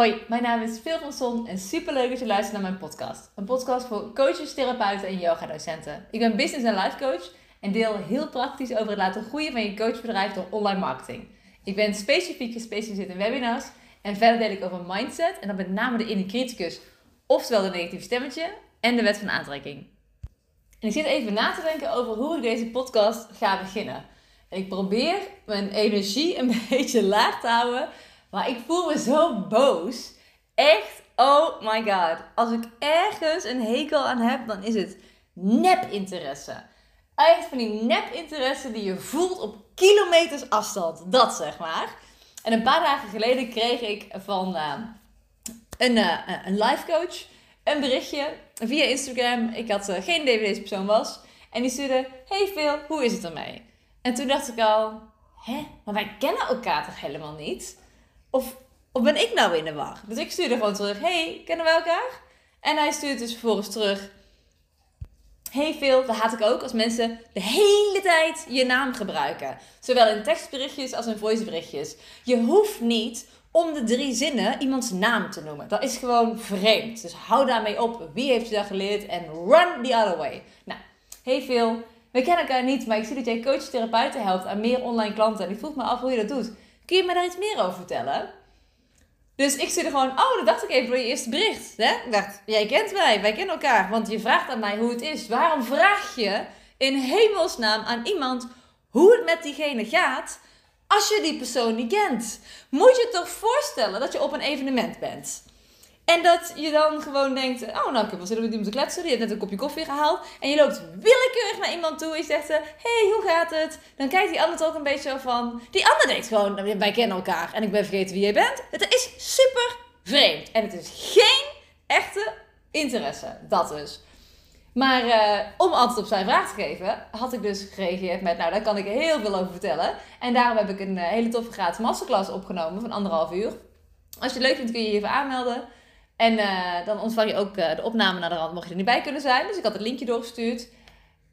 Hoi, mijn naam is Phil van Son en superleuk dat je luistert naar mijn podcast. Een podcast voor coaches, therapeuten en yogadocenten. Ik ben business en life coach en deel heel praktisch over het laten groeien van je coachbedrijf door online marketing. Ik ben specifiek gespecialiseerd in webinars en verder deel ik over mindset en dan met name de inner criticus, oftewel de negatieve stemmetje en de wet van aantrekking. En ik zit even na te denken over hoe ik deze podcast ga beginnen. En ik probeer mijn energie een beetje laag te houden maar ik voel me zo boos. Echt, oh my god. Als ik ergens een hekel aan heb, dan is het nepinteresse. Echt van die nepinteresse die je voelt op kilometers afstand. Dat zeg maar. En een paar dagen geleden kreeg ik van uh, een, uh, een life coach een berichtje via Instagram. Ik had uh, geen idee wie deze persoon was. En die stuurde: Hey Phil, hoe is het ermee? En toen dacht ik al: Hè, maar wij kennen elkaar toch helemaal niet? Of, of ben ik nou in de war? Dus ik stuurde gewoon terug: Hey, kennen we elkaar? En hij stuurt dus vervolgens terug: Hey Phil, dat haat ik ook als mensen de hele tijd je naam gebruiken. Zowel in tekstberichtjes als in voiceberichtjes. Je hoeft niet om de drie zinnen iemands naam te noemen. Dat is gewoon vreemd. Dus hou daarmee op. Wie heeft je dat geleerd? En run the other way. Nou, hey Phil, we kennen elkaar niet, maar ik zie dat jij coach-therapeuten helpt aan meer online klanten. En ik vroeg me af hoe je dat doet. Kun je me daar iets meer over vertellen? Dus ik zit er gewoon, oh, dat dacht ik even door je eerste bericht. Hè? Ik dacht, jij kent mij, wij kennen elkaar. Want je vraagt aan mij hoe het is. Waarom vraag je in hemelsnaam aan iemand hoe het met diegene gaat als je die persoon niet kent? Moet je toch voorstellen dat je op een evenement bent. En dat je dan gewoon denkt, oh nou, ik heb wel zin om met iemand te kletsen. Die heeft net een kopje koffie gehaald. En je loopt willekeurig naar iemand toe en je zegt, hey, hoe gaat het? Dan kijkt die ander toch een beetje van... Die ander denkt gewoon, wij kennen elkaar en ik ben vergeten wie jij bent. Het is super vreemd. En het is geen echte interesse. Dat dus. Maar uh, om antwoord op zijn vraag te geven, had ik dus gereageerd met, nou daar kan ik heel veel over vertellen. En daarom heb ik een uh, hele toffe gratis masterclass opgenomen van anderhalf uur. Als je het leuk vindt kun je je even aanmelden. En uh, dan ontvang je ook uh, de opname naar de rand, mocht je er niet bij kunnen zijn. Dus ik had het linkje doorgestuurd.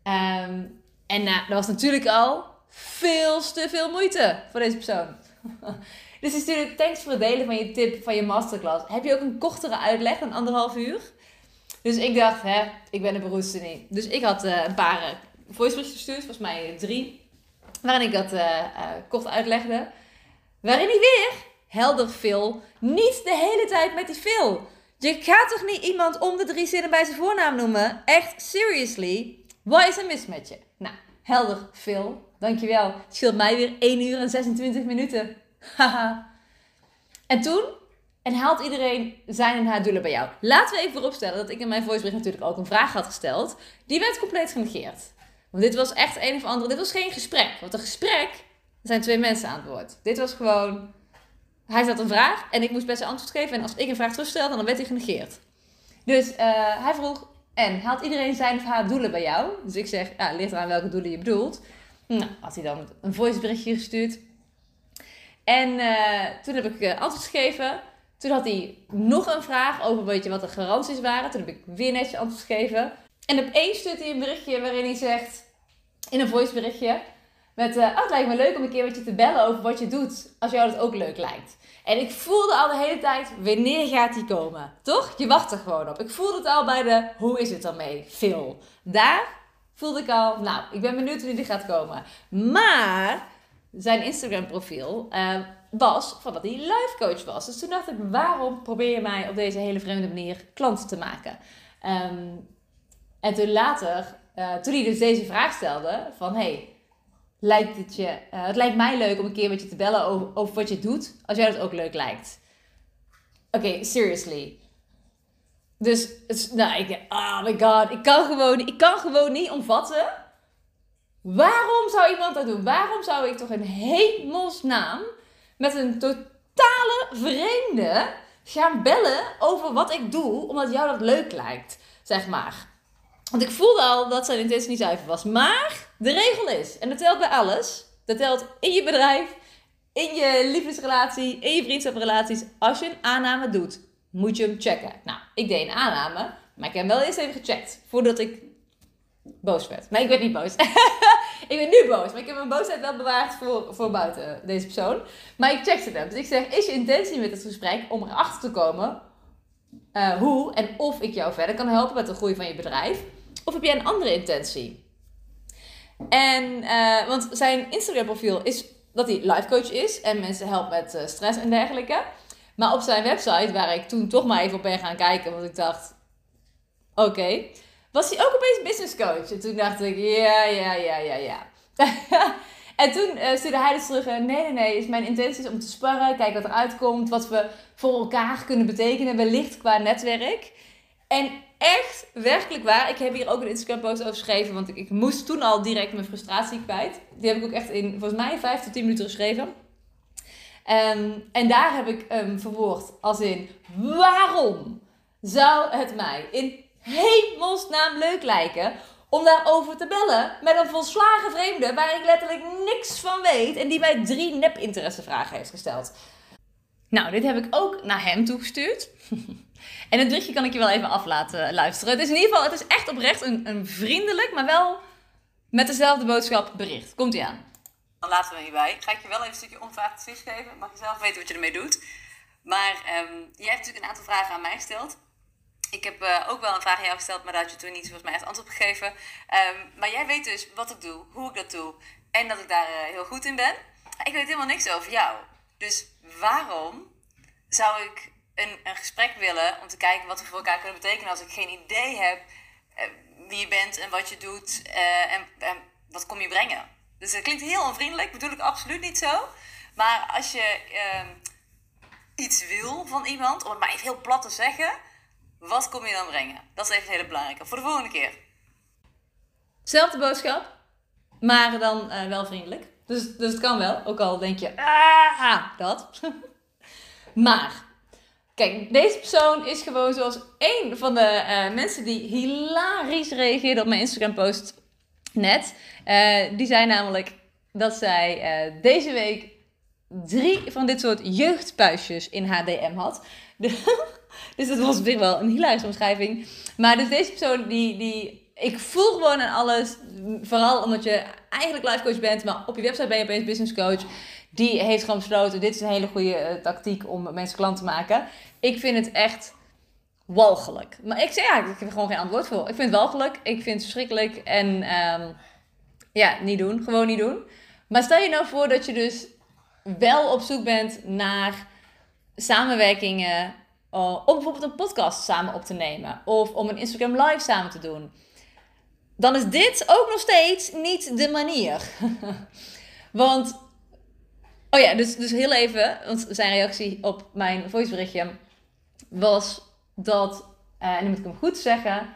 Um, en uh, dat was natuurlijk al veel te veel moeite voor deze persoon. dus die stuurde, thanks voor het delen van je tip van je masterclass. Heb je ook een kortere uitleg dan anderhalf uur? Dus ik dacht, hè, ik ben de beroerdste niet. Dus ik had een paar voiceberichtjes gestuurd, volgens mij drie. Waarin ik dat kort uitlegde. Waarin ik weer, helder veel, niet de hele tijd met die veel je gaat toch niet iemand om de drie zinnen bij zijn voornaam noemen? Echt, seriously? Wat is er mis met je? Nou, helder, Phil. Dankjewel. Het scheelt mij weer 1 uur en 26 minuten. Haha. en toen? En haalt iedereen zijn en haar doelen bij jou? Laten we even vooropstellen dat ik in mijn voicebericht natuurlijk ook een vraag had gesteld. Die werd compleet genegeerd. Want dit was echt een of andere... Dit was geen gesprek. Want een gesprek zijn twee mensen aan het woord. Dit was gewoon hij stelt een vraag en ik moest best een antwoord geven. En als ik een vraag terugstelde, dan werd hij genegeerd. Dus uh, hij vroeg, en haalt iedereen zijn of haar doelen bij jou? Dus ik zeg, ja, ligt eraan welke doelen je bedoelt. Nou, had hij dan een voiceberichtje gestuurd. En uh, toen heb ik uh, antwoord gegeven. Toen had hij nog een vraag over wat de garanties waren. Toen heb ik weer netjes antwoord gegeven. En opeens stuurt hij een berichtje waarin hij zegt, in een voiceberichtje... Met, uh, oh, het lijkt me leuk om een keer met je te bellen over wat je doet. Als jou dat ook leuk lijkt. En ik voelde al de hele tijd, wanneer gaat die komen? Toch? Je wacht er gewoon op. Ik voelde het al bij de, hoe is het ermee? Veel. Daar voelde ik al, nou, ik ben benieuwd wanneer die gaat komen. Maar zijn Instagram profiel uh, was van dat hij life coach was. Dus toen dacht ik, waarom probeer je mij op deze hele vreemde manier klant te maken? Um, en toen later, uh, toen hij dus deze vraag stelde van, hey, lijkt het je... Uh, het lijkt mij leuk om een keer met je te bellen over, over wat je doet. Als jij dat ook leuk lijkt. Oké, seriously. Dus, nou, ik, oh my god, ik kan, gewoon, ik kan gewoon niet omvatten. Waarom zou iemand dat doen? Waarom zou ik toch in hemelsnaam met een totale vreemde gaan bellen over wat ik doe, omdat jou dat leuk lijkt, zeg maar. Want ik voelde al dat zijn intentie niet zuiver was. Maar de regel is, en dat telt bij alles. Dat telt in je bedrijf, in je liefdesrelatie, in je vriendschaprelaties. Als je een aanname doet, moet je hem checken. Nou, ik deed een aanname, maar ik heb hem wel eerst even gecheckt. Voordat ik boos werd. Nee, ik werd niet boos. ik ben nu boos, maar ik heb mijn boosheid wel bewaard voor, voor buiten deze persoon. Maar ik checkte hem. Dus ik zeg, is je intentie met het gesprek om erachter te komen uh, hoe en of ik jou verder kan helpen met de groei van je bedrijf? Of heb jij een andere intentie? En, uh, want zijn Instagram profiel is dat hij life coach is en mensen helpt met uh, stress en dergelijke. Maar op zijn website, waar ik toen toch maar even op ben gaan kijken, want ik dacht, oké, was hij ook opeens business coach. En toen dacht ik, ja, ja, ja, ja, ja. en toen uh, stuurde hij dus terug, nee, nee, nee, is mijn intentie is om te sparren, kijken wat eruit komt, wat we voor elkaar kunnen betekenen, wellicht qua netwerk. En echt, werkelijk waar, ik heb hier ook een Instagram post over geschreven, want ik, moest toen al direct mijn frustratie kwijt. Die heb ik ook echt in, volgens mij, 5 tot 10 minuten geschreven. Um, en daar heb ik um, verwoord als in, waarom zou het mij in hemelsnaam leuk lijken om daarover te bellen met een volslagen vreemde waar ik letterlijk niks van weet en die mij drie nep-interessevragen heeft gesteld. Nou, dit heb ik ook naar hem toegestuurd. en het berichtje kan ik je wel even af laten luisteren. Het is in ieder geval, het is echt oprecht een, een vriendelijk, maar wel met dezelfde boodschap bericht. Komt ie aan. Dan laten we hierbij. Ga ik je wel even een stukje onvraagd advies geven. Mag je zelf weten wat je ermee doet. Maar um, jij hebt natuurlijk een aantal vragen aan mij gesteld. Ik heb uh, ook wel een vraag aan jou gesteld, maar daar had je toen niet volgens mij echt antwoord op gegeven. Um, maar jij weet dus wat ik doe, hoe ik dat doe en dat ik daar uh, heel goed in ben. Ik weet helemaal niks over jou. Dus waarom zou ik een, gesprek willen om te kijken wat we voor elkaar kunnen betekenen als ik geen idee heb uh, wie je bent en wat je doet en, en, wat kom je brengen? Dus dat klinkt heel onvriendelijk, bedoel ik absoluut niet zo. Maar als je ehm, iets wil van iemand, om het maar even heel plat te zeggen wat kom je dan brengen? Dat is even een hele belangrijke. Voor de volgende keer. Zelfde boodschap, maar dan uh, wel vriendelijk. Dus, dus het kan wel, ook al denk je, ah, dat. maar, kijk, deze persoon is gewoon zoals één van de uh, mensen die hilarisch reageerde op mijn Instagram post net. Uh, die zei namelijk dat zij deze week drie van dit soort jeugdpuisjes in HDM had. dus dat was zich wel een hilarische omschrijving. Maar dus deze persoon, die, die, ik voel gewoon aan alles. Vooral omdat je eigenlijk life coach bent, maar op je website ben je opeens business coach. Die heeft gewoon besloten, dit is een hele goede uh, tactiek om mensen klant te maken. Ik vind het echt walgelijk. Maar ik zeg ja, ik heb er gewoon geen antwoord voor. Ik vind het walgelijk, ik vind het verschrikkelijk. En um, ja, niet doen. Gewoon niet doen. Maar stel je nou voor dat je dus wel op zoek bent naar samenwerkingen uh, om bijvoorbeeld een podcast samen op te nemen of om een Instagram live samen te doen, dan is dit ook nog steeds niet de manier. want, oh ja, dus, dus heel even, want zijn reactie op mijn voiceberichtje was dat, uh, en dan moet ik hem goed zeggen,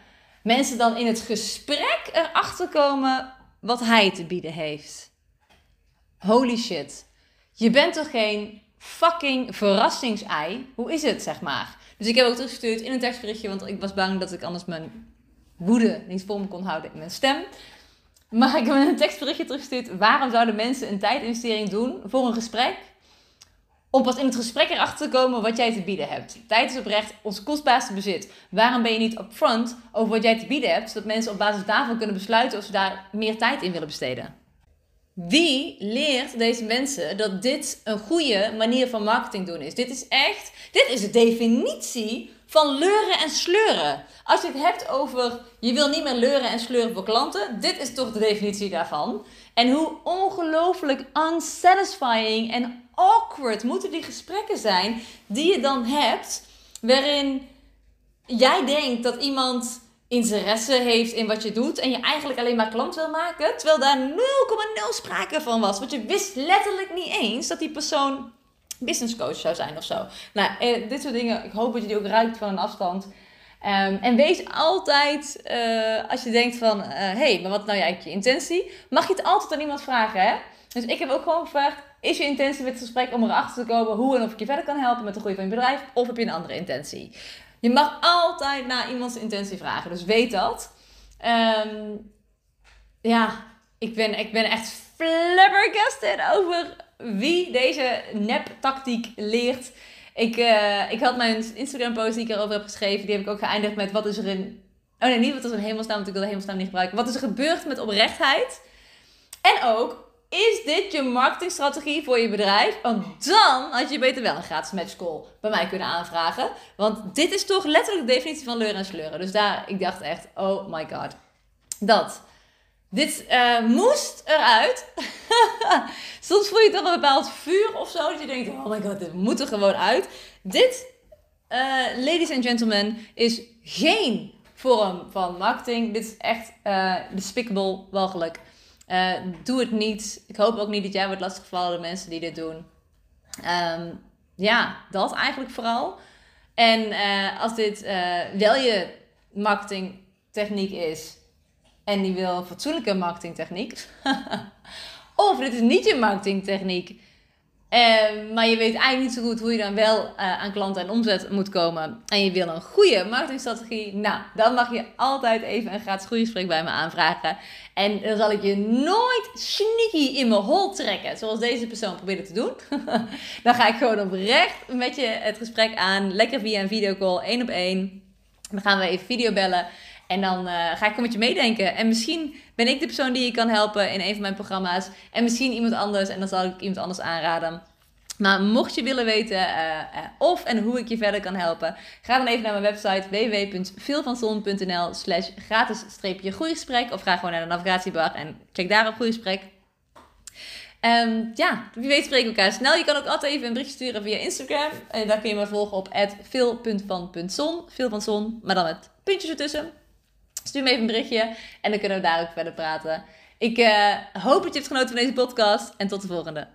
mensen dan in het gesprek erachter komen wat hij te bieden heeft. Holy shit. Je bent toch geen fucking verrassingsei? Hoe is het, zeg maar? Dus ik heb ook teruggestuurd in een tekstberichtje, want ik was bang dat ik anders mijn woede niet voor me kon houden in mijn stem. Maar ik heb een tekstberichtje teruggestuurd. Waarom zouden mensen een tijdinvestering doen voor een gesprek? Om pas in het gesprek erachter te komen wat jij te bieden hebt. Tijd is oprecht ons kostbaarste bezit. Waarom ben je niet upfront over wat jij te bieden hebt, zodat mensen op basis daarvan kunnen besluiten of ze daar meer tijd in willen besteden? Wie leert deze mensen dat dit een goede manier van marketing doen is? Dit is echt, dit is de definitie van leuren en sleuren. Als je het hebt over je wil niet meer leuren en sleuren voor klanten, dit is toch de definitie daarvan. En hoe ongelooflijk unsatisfying en awkward moeten die gesprekken zijn die je dan hebt, waarin jij denkt dat iemand interesse heeft in wat je doet en je eigenlijk alleen maar klant wil maken, terwijl daar 0,0 sprake van was. Want je wist letterlijk niet eens dat die persoon business coach zou zijn of zo. Nou, eh, dit soort dingen, ik hoop dat je die ook ruikt van een afstand. Um, en wees altijd, uh, als je denkt van, hé, uh, hey, maar wat nou eigenlijk je intentie? Mag je het altijd aan iemand vragen, hè? Dus ik heb ook gewoon gevraagd, is je intentie met het gesprek om erachter te komen hoe en of ik je verder kan helpen met de groei van je bedrijf? Of heb je een andere intentie? Je mag altijd naar iemands intentie vragen. Dus weet dat. Um, ja, ik ben, ik ben echt flabbergasted over wie deze nep-tactiek leert. Ik, uh, ik had mijn Instagram-post die ik erover heb geschreven, die heb ik ook geëindigd met wat is er in... Oh nee, niet wat is er in hemelsnaam, want ik wil de hemelsnaam niet gebruiken. Wat is er gebeurd met oprechtheid? En ook, is dit je marketingstrategie voor je bedrijf? Want dan had je beter wel een gratis matchcall bij mij kunnen aanvragen. Want dit is toch letterlijk de definitie van leuren en sleuren. Dus daar, ik dacht echt, oh my god. Dat. Dit uh, moest eruit. Soms voel je toch een bepaald vuur of zo. Dat je denkt, oh my god, dit moet er gewoon uit. Dit, uh, ladies and gentlemen, is geen vorm van marketing. Dit is echt uh, despicable, walgelijk. Uh, doe het niet. Ik hoop ook niet dat jij wordt lastiggevallen door mensen die dit doen. Um, ja, dat eigenlijk vooral. En uh, als dit wel je marketingtechniek is en die wil fatsoenlijke marketingtechniek, of dit is niet je marketingtechniek Uh, maar je weet eigenlijk niet zo goed hoe je dan wel uh, aan klanten en omzet moet komen. En je wil een goede marketingstrategie. Nou, dan mag je altijd even een gratis groeigesprek bij me aanvragen. En dan zal ik je nooit sneaky in mijn hol trekken. Zoals deze persoon probeerde te doen. dan ga ik gewoon oprecht met je het gesprek aan. Lekker via een videocall, één op één. Dan gaan we even video bellen. En dan uh, ga ik gewoon met je meedenken. En misschien ben ik de persoon die je kan helpen in een van mijn programma's. En misschien iemand anders. En dan zal ik iemand anders aanraden. Maar mocht je willen weten uh, uh, of en hoe ik je verder kan helpen, ga dan even naar mijn website www.veelvanzon.nl slash gratis-streepje groeigesprek. Of ga gewoon naar de navigatiebar en klik daar op groeigesprek. Um, ja, wie weet spreken we elkaar snel. Je kan ook altijd even een berichtje sturen via Instagram. En daar kun je me volgen op veel.van.zon. Veel van zon, maar dan met puntjes ertussen. Stuur me even een berichtje en dan kunnen we daar ook verder praten. Ik uh, hoop dat je hebt genoten van deze podcast en tot de volgende.